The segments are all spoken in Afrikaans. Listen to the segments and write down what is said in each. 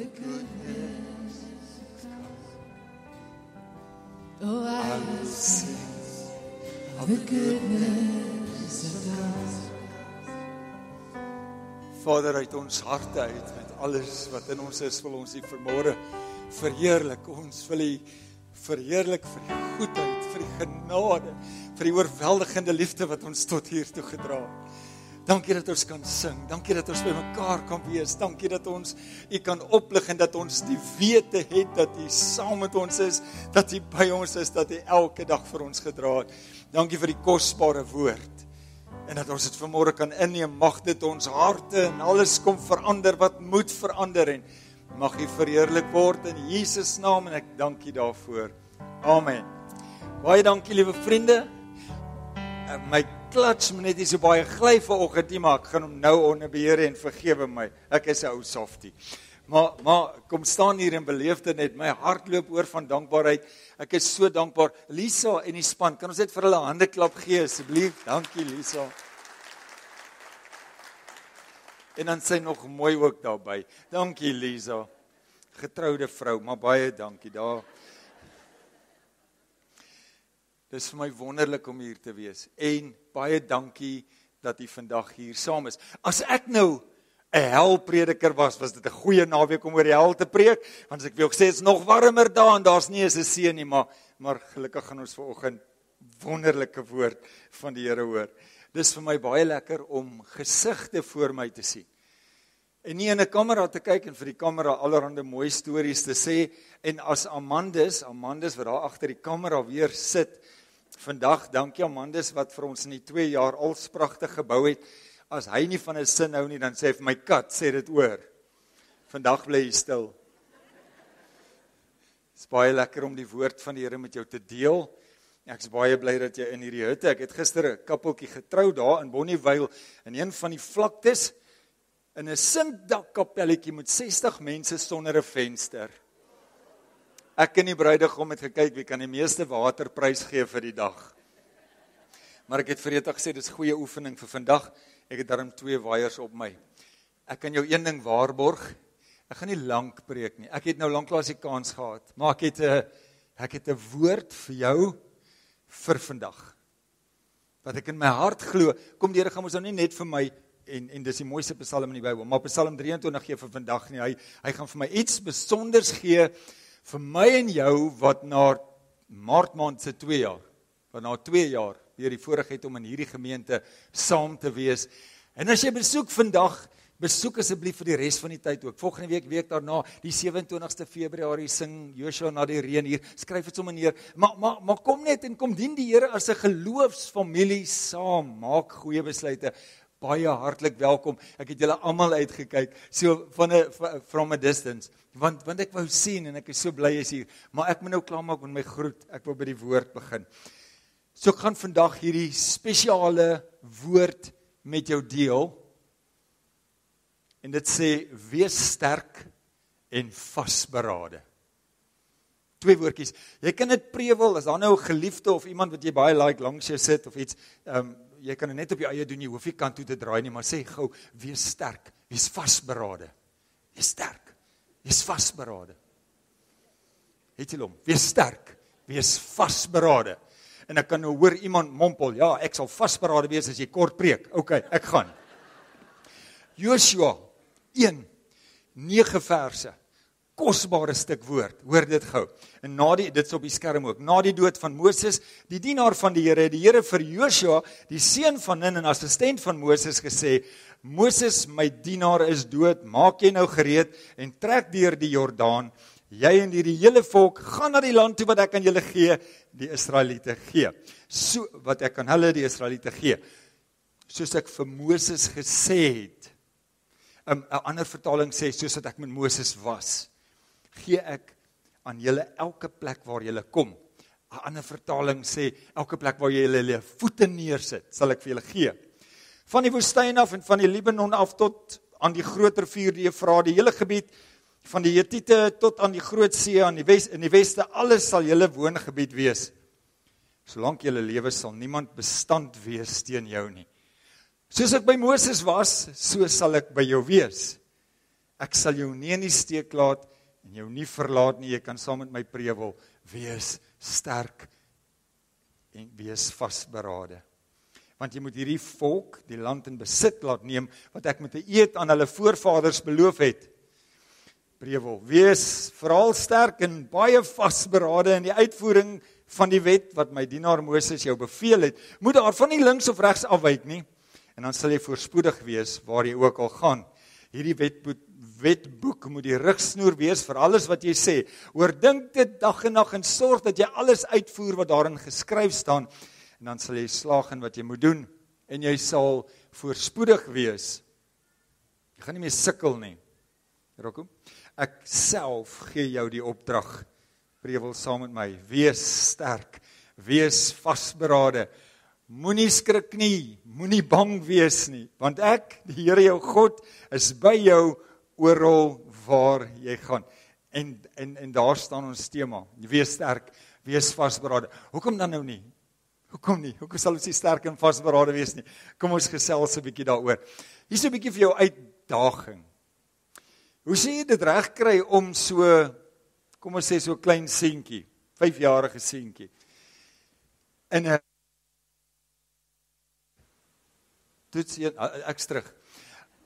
the goodness. Oh, I will sing of the goodness of God. Vader uit ons harte uit met alles wat in ons is, wil ons U vermôre verheerlik. Ons wil U verheerlik vir die goedheid, vir die genade, vir die oorweldigende liefde wat ons tot hier toe gedra het. Dankie dat ons kan sing. Dankie dat ons by mekaar kan wees. Dankie dat ons U kan oplig en dat ons die wete het dat U saam met ons is, dat U by ons is, dat U elke dag vir ons gedra het. Dankie vir die kosbare woord. En dat ons dit vanmôre kan inneem, mag dit ons harte en alles kom verander wat moet verander en mag U verheerlik word in Jesus naam en ek dank U daarvoor. Amen. Baie dankie liewe vriende. My klats moet net nie so baie gly vanoggend nie, maar ek gaan hom nou onder beheer en vergewe my. Ek is 'n ou softie. Maar maar kom staan hier en beleef dit net. My hart loop oor van dankbaarheid. Ek is so dankbaar. Lisa en die span, kan ons net vir hulle hande klap gee asseblief? Dankie Lisa. En dan sy nog mooi ook daarbey. Dankie Lisa. Getroude vrou, maar baie dankie daar. Dis vir my wonderlik om hier te wees en baie dankie dat u vandag hier saam is. As ek nou 'n helprediker was, was dit 'n goeie naweek om oor die hel te preek, want as ek vir jou gesê dit's nog warmer daar en daar's nie eens 'n see nie, maar maar gelukkig gaan ons vanoggend wonderlike woord van die Here hoor. Dis vir my baie lekker om gesigte voor my te sien. En nie in 'n kamera te kyk en vir die kamera allerlei mooi stories te sê en as Amandus, Amandus wat daar agter die kamera weer sit, Vandag dankie Amandus wat vir ons in die 2 jaar alspragtig gebou het. As hy nie van 'n sin hou nie, dan sê hy vir my kat, sê dit oor. Vandag bly hy stil. Dit is baie lekker om die woord van die Here met jou te deel. Ek is baie bly dat jy in hierdie hutte. Ek het gister 'n kappeltjie getrou daar in Bonnievale in een van die vlaktes in 'n sinkdakkapelletjie met 60 mense sonder 'n venster. Ek en die bruidegom het gekyk wie kan die meeste waterprys gee vir die dag. Maar ek het vir Rita gesê dis goeie oefening vir vandag. Ek het darm twee waaiers op my. Ek kan jou een ding waarborg. Ek gaan nie lank preek nie. Ek het nou lanklaas die kans gehad, maar ek het 'n ek het 'n woord vir jou vir vandag. Wat ek in my hart glo, kom die Here gaan ons nou nie net vir my en en dis die mooiste psalm in die Bybel, maar Psalm 23 gee vir vandag nie. Hy hy gaan vir my iets spesonders gee vir my en jou wat na Maart maand se 2 jaar, wat na 2 jaar weer die voorreg het om in hierdie gemeente saam te wees. En as jy besoek vandag, besoek asseblief vir die res van die tyd ook. Volgende week week daarna, die 27ste Februarie sing Joshua na die reën hier. Skryf dit sommer neer. Maar maar maar kom net en kom dien die Here as 'n geloofsfamilie saam. Maak goeie besluite baie hartlik welkom. Ek het julle almal uitgekyk so van 'n from a distance want want ek wou sien en ek is so bly jy's hier. Maar ek moet nou klaarmaak met my groet. Ek wil by die woord begin. So ek gaan vandag hierdie spesiale woord met jou deel. En dit sê wees sterk en vasberade. Twee woordjies. Jy kan dit prewel as daar nou 'n geliefde of iemand wat jy baie like langs jou sit of iets, ehm um, jy kan dit net op jou eie doen, jy hoef nie kant toe te draai nie, maar sê gou, wees sterk, wees vasberade. Wees sterk. Wees vasberade. Het jy hom? Wees sterk, wees vasberade. En ek kan nou hoor iemand mompel, ja, ek sal vasberade wees as jy kort preek. OK, ek gaan. Joshua 1 9 verse kosbare stuk woord. Hoor dit gou. En na die dit's op die skerm ook. Na die dood van Moses, die dienaar van die Here, die Here vir Joshua, die seun van Nun en assistent van Moses gesê: "Moses, my dienaar is dood. Maak jy nou gereed en trek deur die Jordaan. Jy en hierdie hele volk gaan na die land toe wat ek aan julle gee, die Israeliete gee. So wat ek aan hulle die Israeliete gee. Soos ek vir Moses gesê het. 'n ander vertaling sê soos wat ek met Moses was gee ek aan julle elke plek waar julle kom. 'n Ander vertaling sê elke plek waar jy julle voete neersit, sal ek vir julle gee. Van die woestyn af en van die Libanon af tot aan die groot rivier die Efraat, die hele gebied van die Hittite tot aan die groot see aan die wes in die weste, alles sal julle woongebied wees. Solank julle lewe sal niemand bestand wees teen jou nie. Soos ek by Moses was, so sal ek by jou wees. Ek sal jou nie in die steek laat en jou nie verlaat nie. Jy kan saam met my prewel wees sterk en wees vasberade. Want jy moet hierdie volk die land in besit laat neem wat ek met 'n eed aan hulle voorvaders beloof het. Prewel, wees veral sterk en baie vasberade in die uitvoering van die wet wat my dienaar Moses jou beveel het. Moet daarvan nie links of regs afwyk nie en dan sal jy voorspoedig wees waar jy ook al gaan. Hierdie wet moet wetboek moet die rigsnoer wees vir alles wat jy sê. Oordink dit dag en nag en sorg dat jy alles uitvoer wat daarin geskryf staan en dan sal jy slaag in wat jy moet doen en jy sal voorspoedig wees. Jy gaan nie meer sukkel nie. Rocco, ek self gee jou die opdrag. Prewel saam met my. Wees sterk. Wees vasberade. Moenie skrik nie, moenie bang wees nie, want ek, die Here jou God, is by jou oral waar jy gaan. En en en daar staan ons tema. Wees sterk, wees vasberade. Hoekom dan nou nie? Hoekom nie? Hoekom sal ons nie sterk en vasberade wees nie? Kom ons gesels 'n bietjie daaroor. Hier's 'n bietjie vir jou uitdaging. Hoe sê jy dit reg kry om so kom ons sê so klein seentjie, 5-jarige seentjie in 'n Dit sien ek's terug.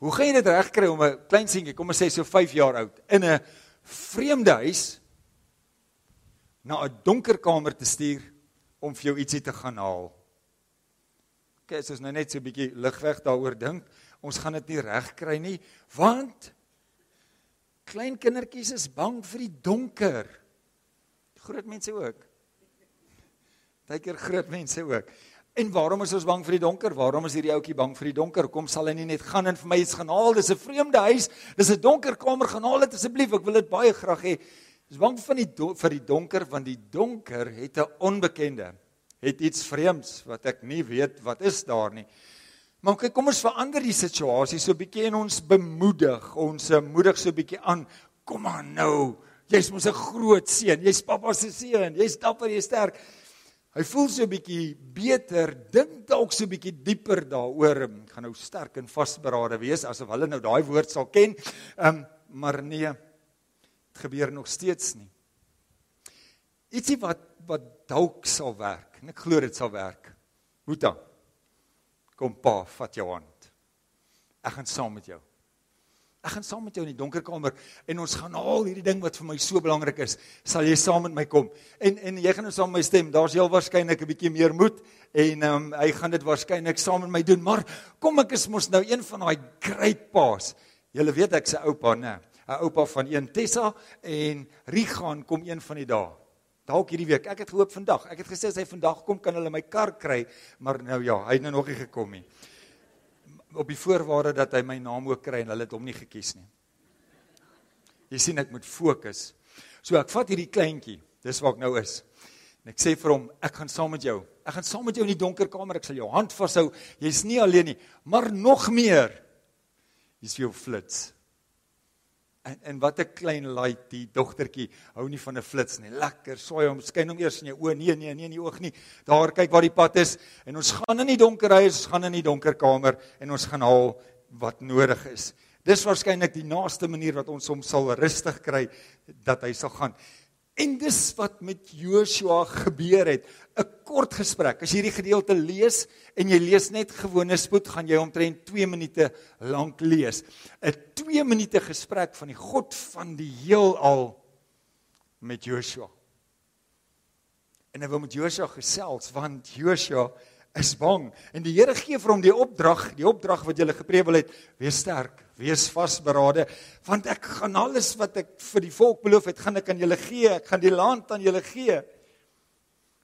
Hoe gaan jy dit regkry om 'n klein seentjie, kom ons sê so 5 jaar oud, in 'n vreemde huis na 'n donker kamer te stuur om vir jou ietsie te gaan haal? Okay, so is nou net so 'n bietjie ligweg daaroor dink. Ons gaan dit nie regkry nie, want klein kindertjies is bang vir die donker. Groot mense ook. Partykeer groot mense ook. En waarom is ons bang vir die donker? Waarom is hierdie ouetjie bang vir die donker? Kom sal hy nie net gaan en vir my iets gaan haal? Dis 'n vreemde huis. Dis 'n donker kamer. Gaan haal dit asseblief. Ek wil dit baie graag hê. Dis bang van die vir die donker want die donker het 'n onbekende. Het iets vreemds wat ek nie weet wat is daar nie. Maar kyk, kom ons verander die situasie so bietjie en ons bemoedig. Ons moedig so bietjie aan. Kom aan nou. Jy's mos 'n groot seun. Jy's pappa se seun. Jy's dapper, jy's sterk. Hy voel so 'n bietjie beter, dink dalk so 'n bietjie dieper daaroor. Gaan nou sterk en vasberade wees asof hulle nou daai woord sal ken. Ehm um, maar nee. Dit gebeur nog steeds nie. Ietsie wat wat dalk sal werk. En ek glo dit sal werk. Boeta. Kom pa, vat jou hand. Ek gaan saam met jou. Ek gaan saam met jou in die donker kamer en ons gaan al hierdie ding wat vir my so belangrik is, sal jy saam met my kom. En en jy gaan nou saam met my stem. Daar's heel waarskynlik 'n bietjie meer moed en ehm um, hy gaan dit waarskynlik saam met my doen. Maar kom ek is mos nou een van daai great pa's. Julle weet ek se oupa, né? 'n Oupa van een Tessa en Rigaan kom een van die dae. Dalk hierdie week. Ek het gehoop vandag. Ek het gesê as hy vandag kom kan hulle my kar kry, maar nou ja, hy het nou nog nie gekom nie op die voorwaarde dat hy my naam ook kry en hulle het hom nie gekies nie. Jy sien ek moet fokus. So ek vat hierdie kleintjie, dis waar ek nou is. En ek sê vir hom, ek gaan saam met jou. Ek gaan saam met jou in die donker kamer, ek sal jou hand vashou. Jy's nie alleen nie, maar nog meer. Jy's jou flits. En en wat 'n klein light die dogtertjie hou nie van 'n flits nie. Lekker swaai hom, skyn hom eers in jou oë. Nee, nee, nee, in die oog nie. Daar kyk waar die pad is en ons gaan in die donker huis, ons gaan in die donker kamer en ons gaan haal wat nodig is. Dis waarskynlik die naaste manier wat ons hom sal rustig kry dat hy sal gaan. En dis wat met Joshua gebeur het. 'n Kort gesprek. As jy hierdie gedeelte lees en jy lees net gewone spoed, gaan jy omtrent 2 minute lank lees. 'n 2 minute gesprek van die God van die heelal met Joshua. En hy wil met Joshua gesels want Joshua is bang en die Here gee vir hom die opdrag, die opdrag wat jy gele gepreek het, wees sterk, wees vasberade want ek gaan alles wat ek vir die volk beloof het, gaan ek aan julle gee. Ek gaan die land aan julle gee.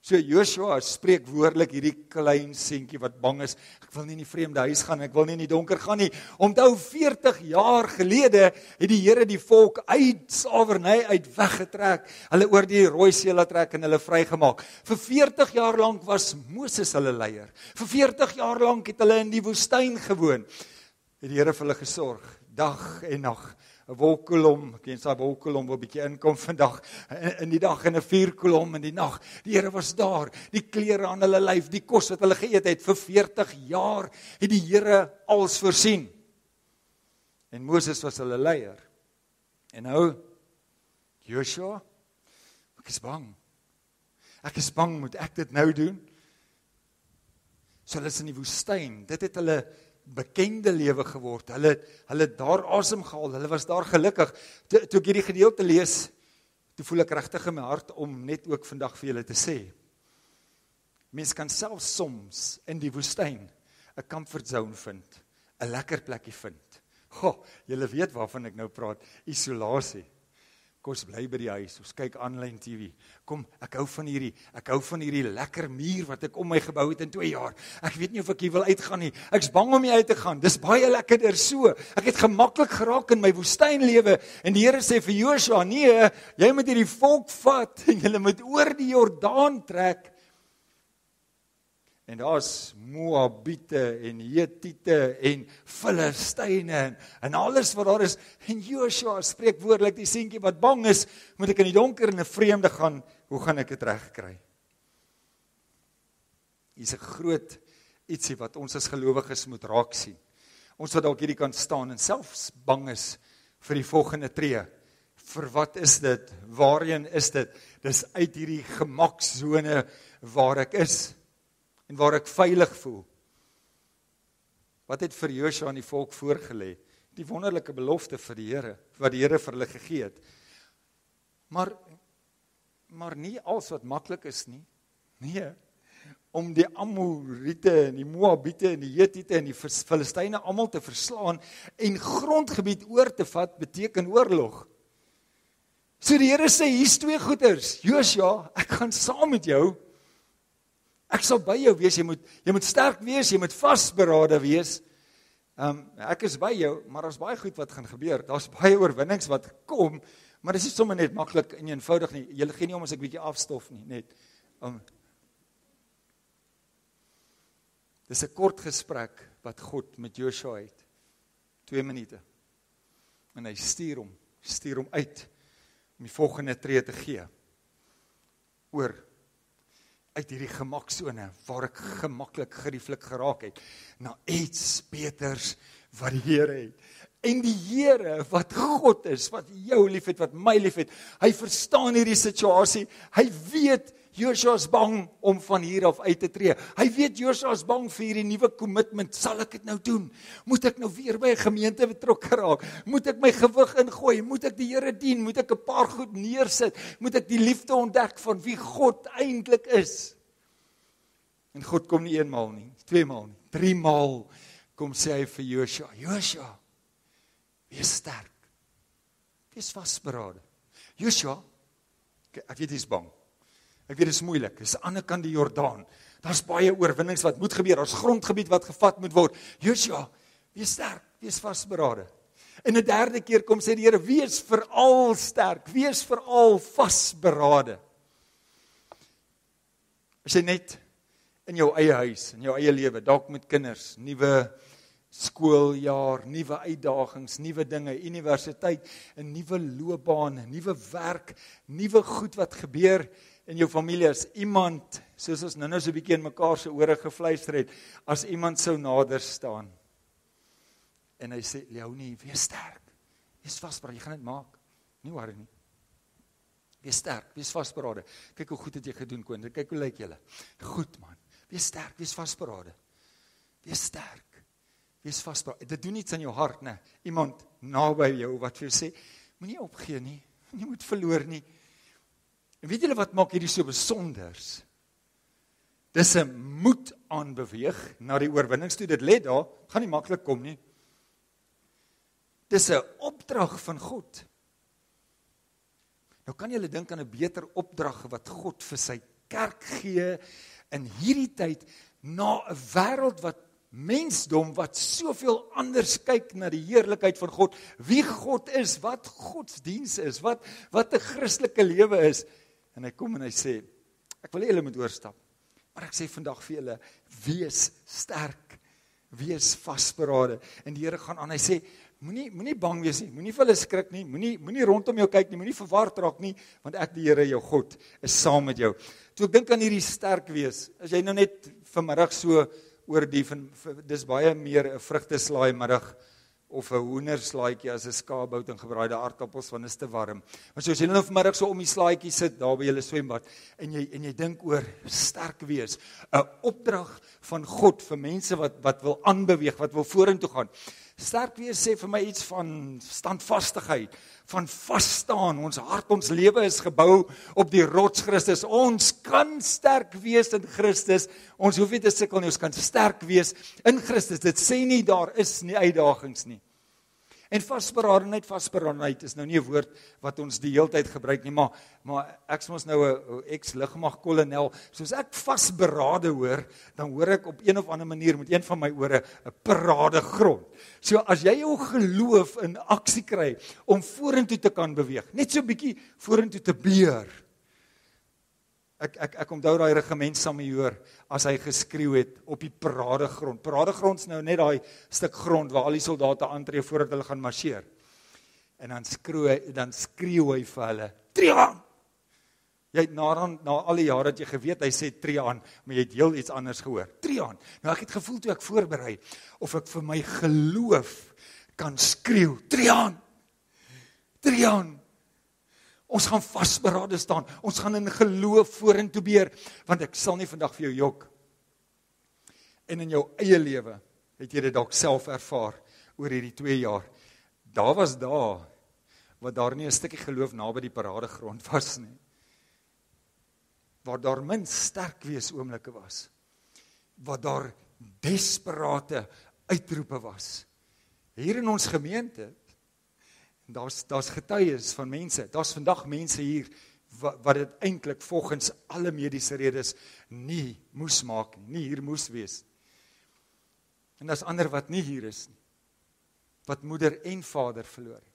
So Joshua spreek woordelik hierdie klein seentjie wat bang is. Ek wil nie in die vreemde huis gaan, ek wil nie in die donker gaan nie. Onthou 40 jaar gelede het die Here die volk uit slawerny uit weggetrek. Hulle oor die Rooi See laat trek en hulle vrygemaak. Vir 40 jaar lank was Moses hulle leier. Vir 40 jaar lank het hulle in die woestyn gewoon het die Here vir hulle gesorg dag en nag 'n wolkkolom, ek weet daai wolkkolom 'n bietjie inkom vandag in, in die dag en 'n vuurkolom in die nag. Die Here was daar, die klere aan hulle lyf, die kos wat hulle geëet het vir 40 jaar het die Here alles voorsien. En Moses was hulle leier. En nou Joshua, ek is bang. Ek is bang moet ek dit nou doen? So hulle is in die woestyn. Dit het hulle bekende lewe geword. Hulle hulle daar asem gehaal. Hulle was daar gelukkig. Toe, toe ek hierdie gedeelte lees, toe voel ek regtig in my hart om net ook vandag vir julle te sê. Mens kan self soms in die woestyn 'n comfort zone vind, 'n lekker plekkie vind. Go, julle weet waarvan ek nou praat, isolasie. Kom ons bly by die huis. Ons kyk aanlyn TV. Kom, ek hou van hierdie, ek hou van hierdie lekker muur wat ek om my gebou het in 2 jaar. Ek weet nie of ek hier wil uitgaan nie. Ek's bang om hier uit te gaan. Dis baie lekkerder so. Ek het gemaklik geraak in my woestynlewe en die Here sê vir Joshua: "Nee, jy moet hierdie volk vat en jy moet oor die Jordaan trek." En daar's Moabiete en Hetiete en Filistyne en, en alles wat daar is. En Joshua spreek woordelik die seentjie wat bang is, moet ek in die donker in 'n vreemde gaan. Hoe gaan ek dit regkry? Hier's 'n groot ietsie wat ons as gelowiges moet raak sien. Ons wat dalk hierdie kan staan en selfs bang is vir die volgende tree. Vir wat is dit? Waarheen is dit? Dis uit hierdie gemaksone waar ek is en waar ek veilig voel. Wat het vir Josua aan die volk voorgelê? Die wonderlike belofte vir die Here, wat die Here vir hulle gegee het. Maar maar nie als wat maklik is nie. Nee. Om die Amorite en die Moabiete en die Hetiete en die Filistyne almal te verslaan en grondgebied oor te vat beteken oorlog. So die Here sê hier's twee goeters. Josua, ek gaan saam met jou Ek sal by jou wees. Jy moet jy moet sterk wees, jy moet vasberade wees. Ehm um, ek is by jou, maar daar's baie goed wat gaan gebeur. Daar's baie oorwinnings wat kom, maar dit is nie sommer net maklik en eenvoudig nie. Jy gee nie om as ek bietjie afstof nie, net. Um, Dis 'n kort gesprek wat God met Joshua het. 2 minute. En hy stuur hom, stuur hom uit om die volgende tree te gee. Oor uit hierdie gemaksone waar ek gemaklik gerieflik geraak het na iets beters wat die Here het. En die Here wat God is, wat jou liefhet, wat my liefhet, hy verstaan hierdie situasie. Hy weet Joshua is bang om van hier af uit te tree. Hy weet Joshua is bang vir hierdie nuwe kommitment. Sal ek dit nou doen? Moet ek nou weer by 'n gemeente betrokke raak? Moet ek my gewig ingooi? Moet ek die Here dien? Moet ek 'n paar goed neersit? Moet ek die liefde ontdek van wie God eintlik is? En God kom nie eenmaal nie, twee maal nie, drie maal kom sê hy vir Joshua: "Joshua, wees sterk. Wees vasberade." Joshua, ek weet jy's bang. Ek weet dit is moeilik. Dis aan die ander kant die Jordaan. Daar's baie oorwinnings wat moet gebeur. Daar's grondgebied wat gevat moet word. Joshua, wees sterk, wees vasberade. En 'n derde keer kom sê die Here, wees veral sterk, wees veral vasberade. As jy net in jou eie huis, in jou eie lewe, dalk met kinders, nuwe skooljaar, nuwe uitdagings, nuwe dinge, universiteit, 'n nuwe loopbaan, nuwe werk, nuwe goed wat gebeur in jou familie as iemand soos ons nou-nou so 'n bietjie in mekaar se ore gefluister het as iemand sou nader staan en hy sê Leonie wees sterk. Wees vasberade jy gaan dit maak. Nie worry nie. Wees sterk. Wees vasberade kyk hoe goed het jy gedoen koen. Kyk hoe lyk julle. Goed man. Wees sterk. Wees vasberade wees sterk. Wees vasberade dit doen iets aan jou hart nê iemand naby jou wat vir jou sê moenie opgee nie. Jy moet verloor nie En weet julle wat maak hierdie so besonders? Dis 'n moed aanbeweeg na die oorwinnings toe. Dit lê daar, gaan nie maklik kom nie. Dis 'n opdrag van God. Nou kan jy dink aan 'n beter opdrag wat God vir sy kerk gee in hierdie tyd na 'n wêreld wat mensdom wat soveel anders kyk na die heerlikheid van God, wie God is, wat godsdiens is, wat wat 'n Christelike lewe is. En hy kom en hy sê, ek wil julle moet oorstap. Maar ek sê vandag vir julle, wees sterk. Wees vasberade. En die Here gaan aan. Hy sê, moenie moenie bang wees nie. Moenie vir hulle skrik nie. Moenie moenie rondom jou kyk nie. Moenie verward raak nie, want ek die Here jou God is saam met jou. Toe ek dink aan hierdie sterk wees, as jy nou net vanmiddag so oor die van dis baie meer 'n vrugteslaai middag of 'n hoenderslaaitjie as 'n skaapbout en gebraaide aardappels want dit is te warm. Maar soos jy nou vanmiddag so om die slaaitjie sit daar by julle swembad en jy en jy dink oor sterk wees, 'n opdrag van God vir mense wat wat wil aanbeweeg, wat wil vorentoe gaan. Sterk wees sê vir my iets van standvastigheid, van vas staan. Ons hart, ons lewe is gebou op die rots Christus. Ons kan sterk wees in Christus. Ons hoef nie te sukkel nie, ons kan sterk wees in Christus. Dit sê nie daar is nie uitdagings nie. En vasberadenheid, vasberadenheid is nou nie 'n woord wat ons die heeltyd gebruik nie, maar maar ek's mos nou 'n ex-lugmag kolonel. Soos ek vasberade hoor, dan hoor ek op een of ander manier met een van my ore 'n parade grond. So as jy jou geloof in aksie kry om vorentoe te kan beweeg, net so 'n bietjie vorentoe te beer. Ek ek ek onthou daai regiment Samuel as hy geskreeu het op die paradegrond. Paradegrond is nou net daai stuk grond waar al die soldate aantree voordat hulle gaan marseer. En dan skreeu hy dan skreeu hy vir hulle: "Tree aan!" Jy het na dan na al die jare dat jy geweet hy sê tree aan, maar jy het heel iets anders gehoor. Tree aan. Nou ek het gevoel toe ek voorberei of ek vir my geloof kan skreeu: "Tree aan!" Tree aan. Ons gaan vasberade staan. Ons gaan in geloof vorentoe beer want ek sal nie vandag vir jou jok. En in jou eie lewe het jy dit dalk self ervaar oor hierdie 2 jaar. Daar was dae wat daar nie 'n stukkie geloof naby die paradegrond was nie. Waar daar min sterk wees oomblikke was. Waar daar desperate uitroepe was. Hier in ons gemeente daar's daar's getuies van mense. Daar's vandag mense hier wat, wat dit eintlik volgens alle mediese redes nie moes maak nie, nie hier moes wees. En daar's ander wat nie hier is nie. Wat moeder en vader verloor het.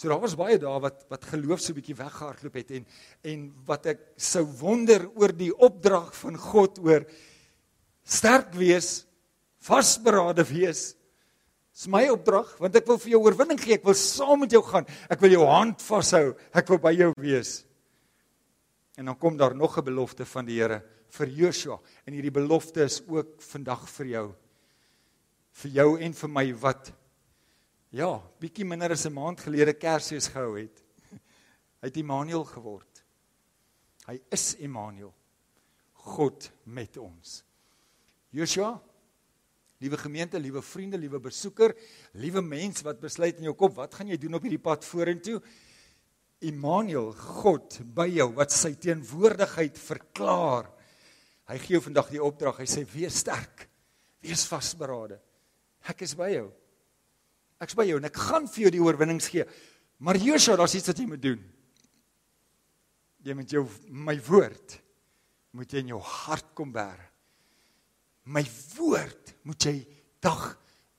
So daar was baie dae wat wat geloof so 'n bietjie weggehardloop het en en wat ek sou wonder oor die opdrag van God oor sterk wees, vasberade wees Dis my opdrag want ek wil vir jou oorwinning gee. Ek wil saam met jou gaan. Ek wil jou hand vashou. Ek wil by jou wees. En dan kom daar nog 'n belofte van die Here vir Joshua en hierdie belofte is ook vandag vir jou. Vir jou en vir my wat ja, bietjie minder as 'n maand gelede Kersfees gehou het. Hy het Immanuel geword. Hy is Immanuel. God met ons. Joshua Liewe gemeente, liewe vriende, liewe besoeker, liewe mens wat besluit in jou kop, wat gaan jy doen op hierdie pad vorentoe? Immanuel, God by jou wat sy teenwoordigheid verklaar. Hy gee jou vandag die opdrag. Hy sê wees sterk. Wees vasberade. Ek is by jou. Ek's by jou en ek gaan vir jou die oorwinnings gee. Maar Joshua, daar's iets wat jy moet doen. Jy moet jou my woord moet jy in jou hart kom bære my woord moet jy dag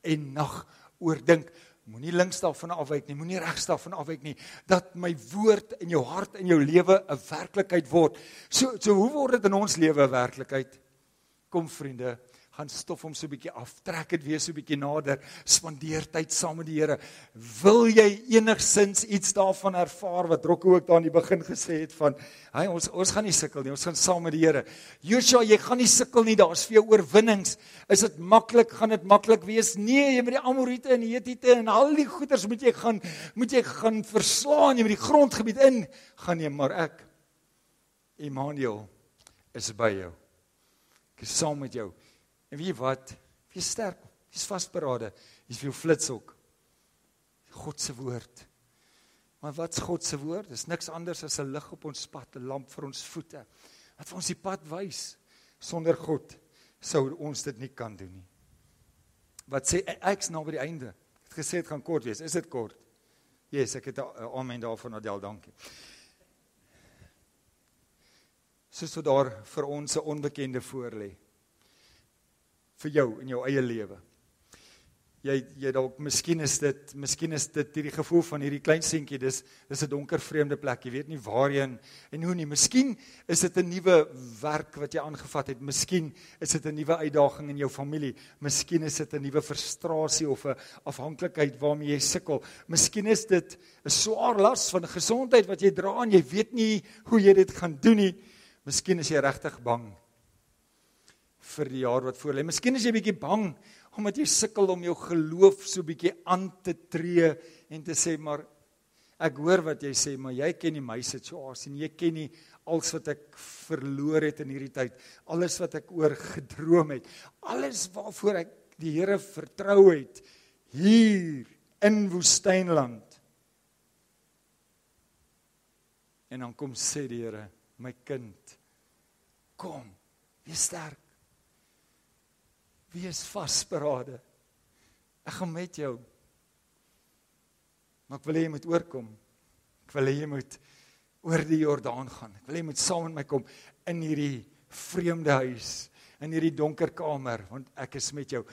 en nag oordink. Moenie links daarvan afwyk nie, moenie regs daarvan afwyk nie, dat my woord in jou hart en jou lewe 'n werklikheid word. So so hoe word dit in ons lewe 'n werklikheid? Kom vriende, gaan stof hom so 'n bietjie af, trek dit weer so 'n bietjie nader, spandeer tyd saam met die Here. Wil jy enigsins iets daarvan ervaar wat Rocco ook daar in die begin gesê het van, hy ons ons gaan nie sukkel nie, ons gaan saam met die Here. Joshua, jy gaan nie sukkel nie, daar's vir jou oorwinnings. Is dit maklik? Gaan dit maklik wees? Nee, jy met die Amorite en die Hetite en al die goeters moet jy gaan moet jy gaan verslaan, jy met die grondgebied in gaan jy, maar ek Immanuel is by jou. Ek is saam met jou. En weet jy wat? Wees sterk. Wees vasberade. Jy's vir jou flitsok. God se woord. Maar wat's God se woord? Dis niks anders as 'n lig op ons pad, 'n lamp vir ons voete. Wat vir ons die pad wys. Sonder God sou ons dit nie kan doen nie. Wat sê ek's nou by die einde. Ek het gesê dit gaan kort wees. Is dit kort? Yes, ek het 'n amen daarvan Adel, dankie. Soos wat daar vir ons 'n onbekende voor lê vir jou in jou eie lewe. Jy jy dalk miskien is dit miskien is dit hierdie gevoel van hierdie klein seentjie dis dis 'n donker vreemde plek jy weet nie waarheen en hoe nie. Miskien is dit 'n nuwe werk wat jy aangevat het. Miskien is dit 'n nuwe uitdaging in jou familie. Miskien is dit 'n nuwe frustrasie of 'n afhanklikheid waarmee jy sukkel. Miskien is dit 'n swaar las van gesondheid wat jy dra en jy weet nie hoe jy dit gaan doen nie. Miskien is jy regtig bang vir die jaar wat voor lê. Miskien is jy bietjie bang omdat jy sukkel om jou geloof so bietjie aan te tree en te sê maar ek hoor wat jy sê, maar jy ken nie my situasie nie. Jy ken nie alles wat ek verloor het in hierdie tyd, alles wat ek oor gedroom het, alles waarvoor ek die Here vertrou het hier in woestynland. En dan kom sê die Here, my kind, kom, wees sterk. Wees vasberade. Ek gaan met jou. Maar ek wil hê jy moet oorkom. Ek wil hê jy moet oor die Jordaan gaan. Ek wil hê jy moet saam met my kom in hierdie vreemde huis, in hierdie donker kamer, want ek is met jou.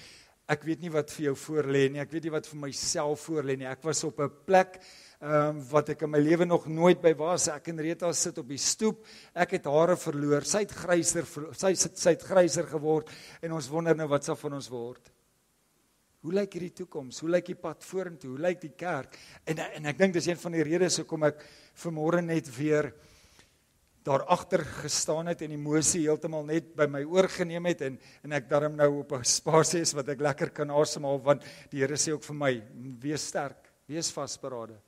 Ek weet nie wat vir jou voorlê nie. Ek weet nie wat vir myself voorlê nie. Ek was op 'n plek ehm um, wat ek in my lewe nog nooit by was. Ek en Rita sit op die stoep. Ek het hare verloor. Sy het gryser sy sy het gryser geword en ons wonder nou wat sal van ons word. Hoe lyk hierdie toekoms? Hoe lyk die pad vorentoe? Hoe lyk die kerk? En en ek dink dis een van die redes hoekom ek vanmôre net weer daar agter gestaan het en emosie heeltemal net by my oorgeneem het en en ek daarom nou op 'n spasie is wat ek lekker kan asemhaal want die Here sê ook vir my wees sterk, wees vasberade.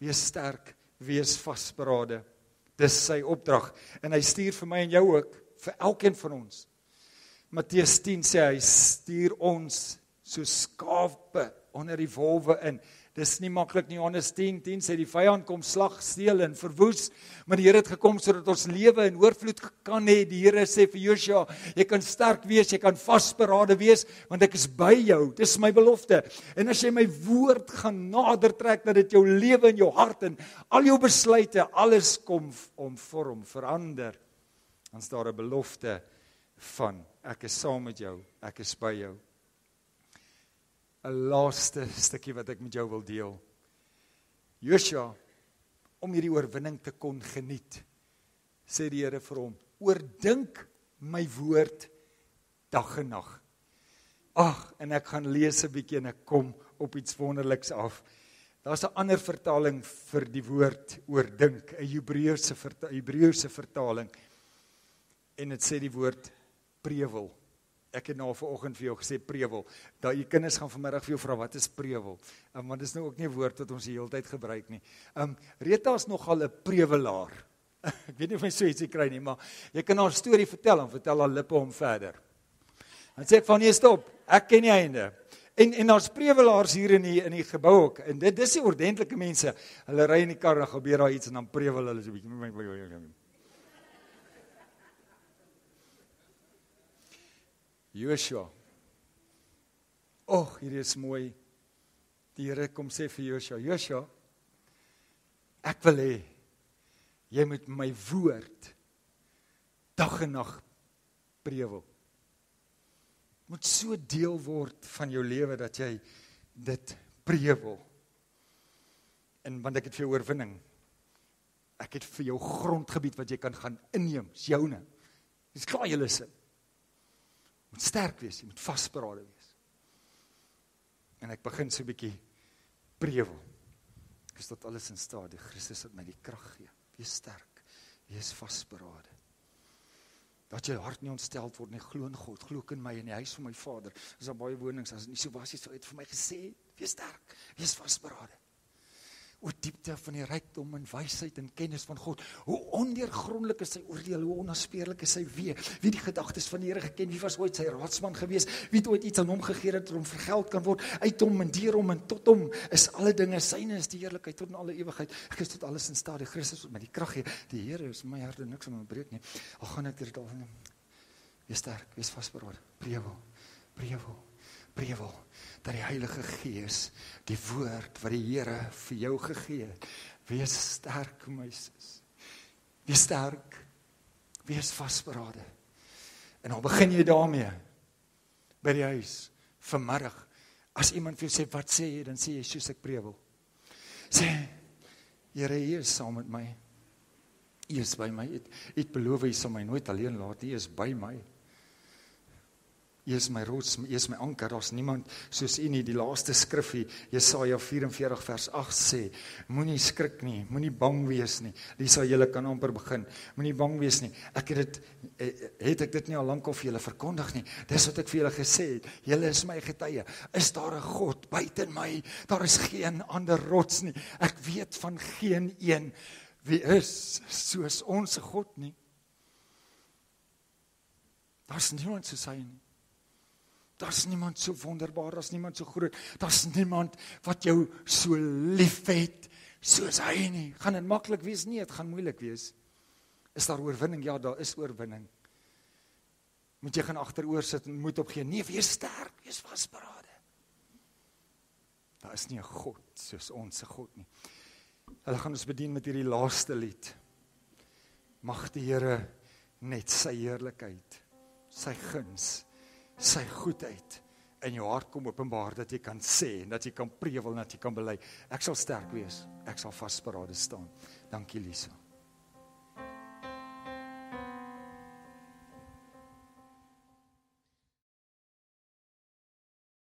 Wees sterk, wees vasberade. Dis sy opdrag en hy stuur vir my en jou ook vir elkeen van ons. Matteus 10 sê hy stuur ons so skape onder die wolwe in. Dis nie maklik nie. Johannes 10:10 10 sê die vyand kom slag, steel en verwoes, maar die Here het gekom sodat ons lewe in oorvloed kan hê. Die Here sê vir Joshua, jy kan sterk wees, jy kan vasberade wees, want ek is by jou. Dis my belofte. En as jy my woord gaan nader trek dat dit jou lewe en jou hart en al jou besluite alles kom om vorm, verander, dan is daar 'n belofte van ek is saam met jou, ek is by jou. 'n laaste stukkie wat ek met jou wil deel. Joshua om hierdie oorwinning te kon geniet, sê die Here vir hom: "Oordink my woord dag en nag." Ag, en ek gaan lees 'n bietjie en ek kom op iets wonderliks af. Daar's 'n ander vertaling vir die woord oordink, 'n Hebreëse Hebreëse vertaling. En dit sê die woord prewel ek het nou vanoggend vir jou gesê prewel. Daai kinders gaan vanmiddag vir jou vra wat is prewel. Um, want dit is nou ook nie 'n woord wat ons die hele tyd gebruik nie. Um Rita is nogal 'n prewelaar. ek weet nie of my so ietsie kry nie, maar jy kan haar storie vertel en vertel haar lippe hom verder. Dan sê ek van nee stop. Ek ken die einde. En en daar's prewelaars hier in die in die gebou ook. En dit dis die ordentlike mense. Hulle ry in die kar en gebeur daar iets en dan prewel hulle so 'n bietjie. Joshua. Och, hier is mooi. Die Here kom sê vir Joshua, Joshua, ek wil hê jy moet my woord dag en nag prewel. Moet so deel word van jou lewe dat jy dit prewel. En want ek het vir jou oorwinning. Ek het vir jou grondgebied wat jy kan gaan inneem, is joune. Dis klaar julle sin moet sterk wees, jy moet vasberade wees. En ek begin so 'n bietjie prewel. Ek is tot alles in staat, die Christus wat my die krag gee. Wees sterk, wees vasberade. Dat jou hart nie ontstel word nie, glo in God, glo in my en die huis van my Vader. Is daar baie wonings as dit nie so was nie, sou dit vir my gesê, wees sterk, wees vasberade oor diepte van die rykdom en wysheid en kennis van God. Hoe ondeurgrondelik is sy oordeel, hoe onnaspeurlik is sy weë. Wie die gedagtes van die Here geken, wie was ooit sy raadsman gewees? Wie het ooit iets aan hom gegee dat hom vergeld kan word? Uit hom en deur hom en tot hom is alle dinge syne is die heerlikheid tot in alle ewigheid. Ek is tot alles in staat. Die Christus my die krag gee. Die Here is my hart en niks om breek nie. Al gaan ek dit al neem. Wees sterk, wees vasberade. Prewel. Prewel. Prewel dat die Heilige Gees die woord wat die Here vir jou gegee het, wees sterk, my sis. Wees sterk. Wees vasberade. En dan begin jy daarmee by die huis vanmiddag. As iemand vir jou sê wat sê jy, dan sê jy soos ek prewel. Sê Here, U is saam met my. U is by my. U het beloof hy sal my nooit alleen laat. U is by my. U is my rots, U is my anker. Daar's niemand soos U nie. Die laaste skrifgie, Jesaja 44 vers 8 sê: Moenie skrik nie, moenie bang wees nie. Hoe jy kan amper begin. Moenie bang wees nie. Ek het dit eh, het ek dit nie al lank vir julle verkondig nie. Dis wat ek vir julle gesê het. Julle is my getuie. Is daar 'n God buite my? Daar is geen ander rots nie. Ek weet van geen een wie is soos ons God nie. Daar's niemand soos hy nie. Daar's niemand so wonderbaar, daar's niemand so groot. Daar's niemand wat jou so liefhet soos hy nie. Gaan dit maklik wees? Nee, dit gaan moeilik wees. Is daar oorwinning? Ja, daar is oorwinning. Moet jy gaan agteroor sit en moed opgee? Nee, wees sterk, wees vasberade. Daar is nie 'n God soos ons se God nie. Hulle gaan ons bedien met hierdie laaste lied. Mag die Here net sy heerlikheid, sy guns sy goedheid in jou hart kom openbaar dat jy kan sê en dat jy kan prewel en dat jy kan bely. Ek sal sterk wees. Ek sal vasberade staan. Dankie Lisa.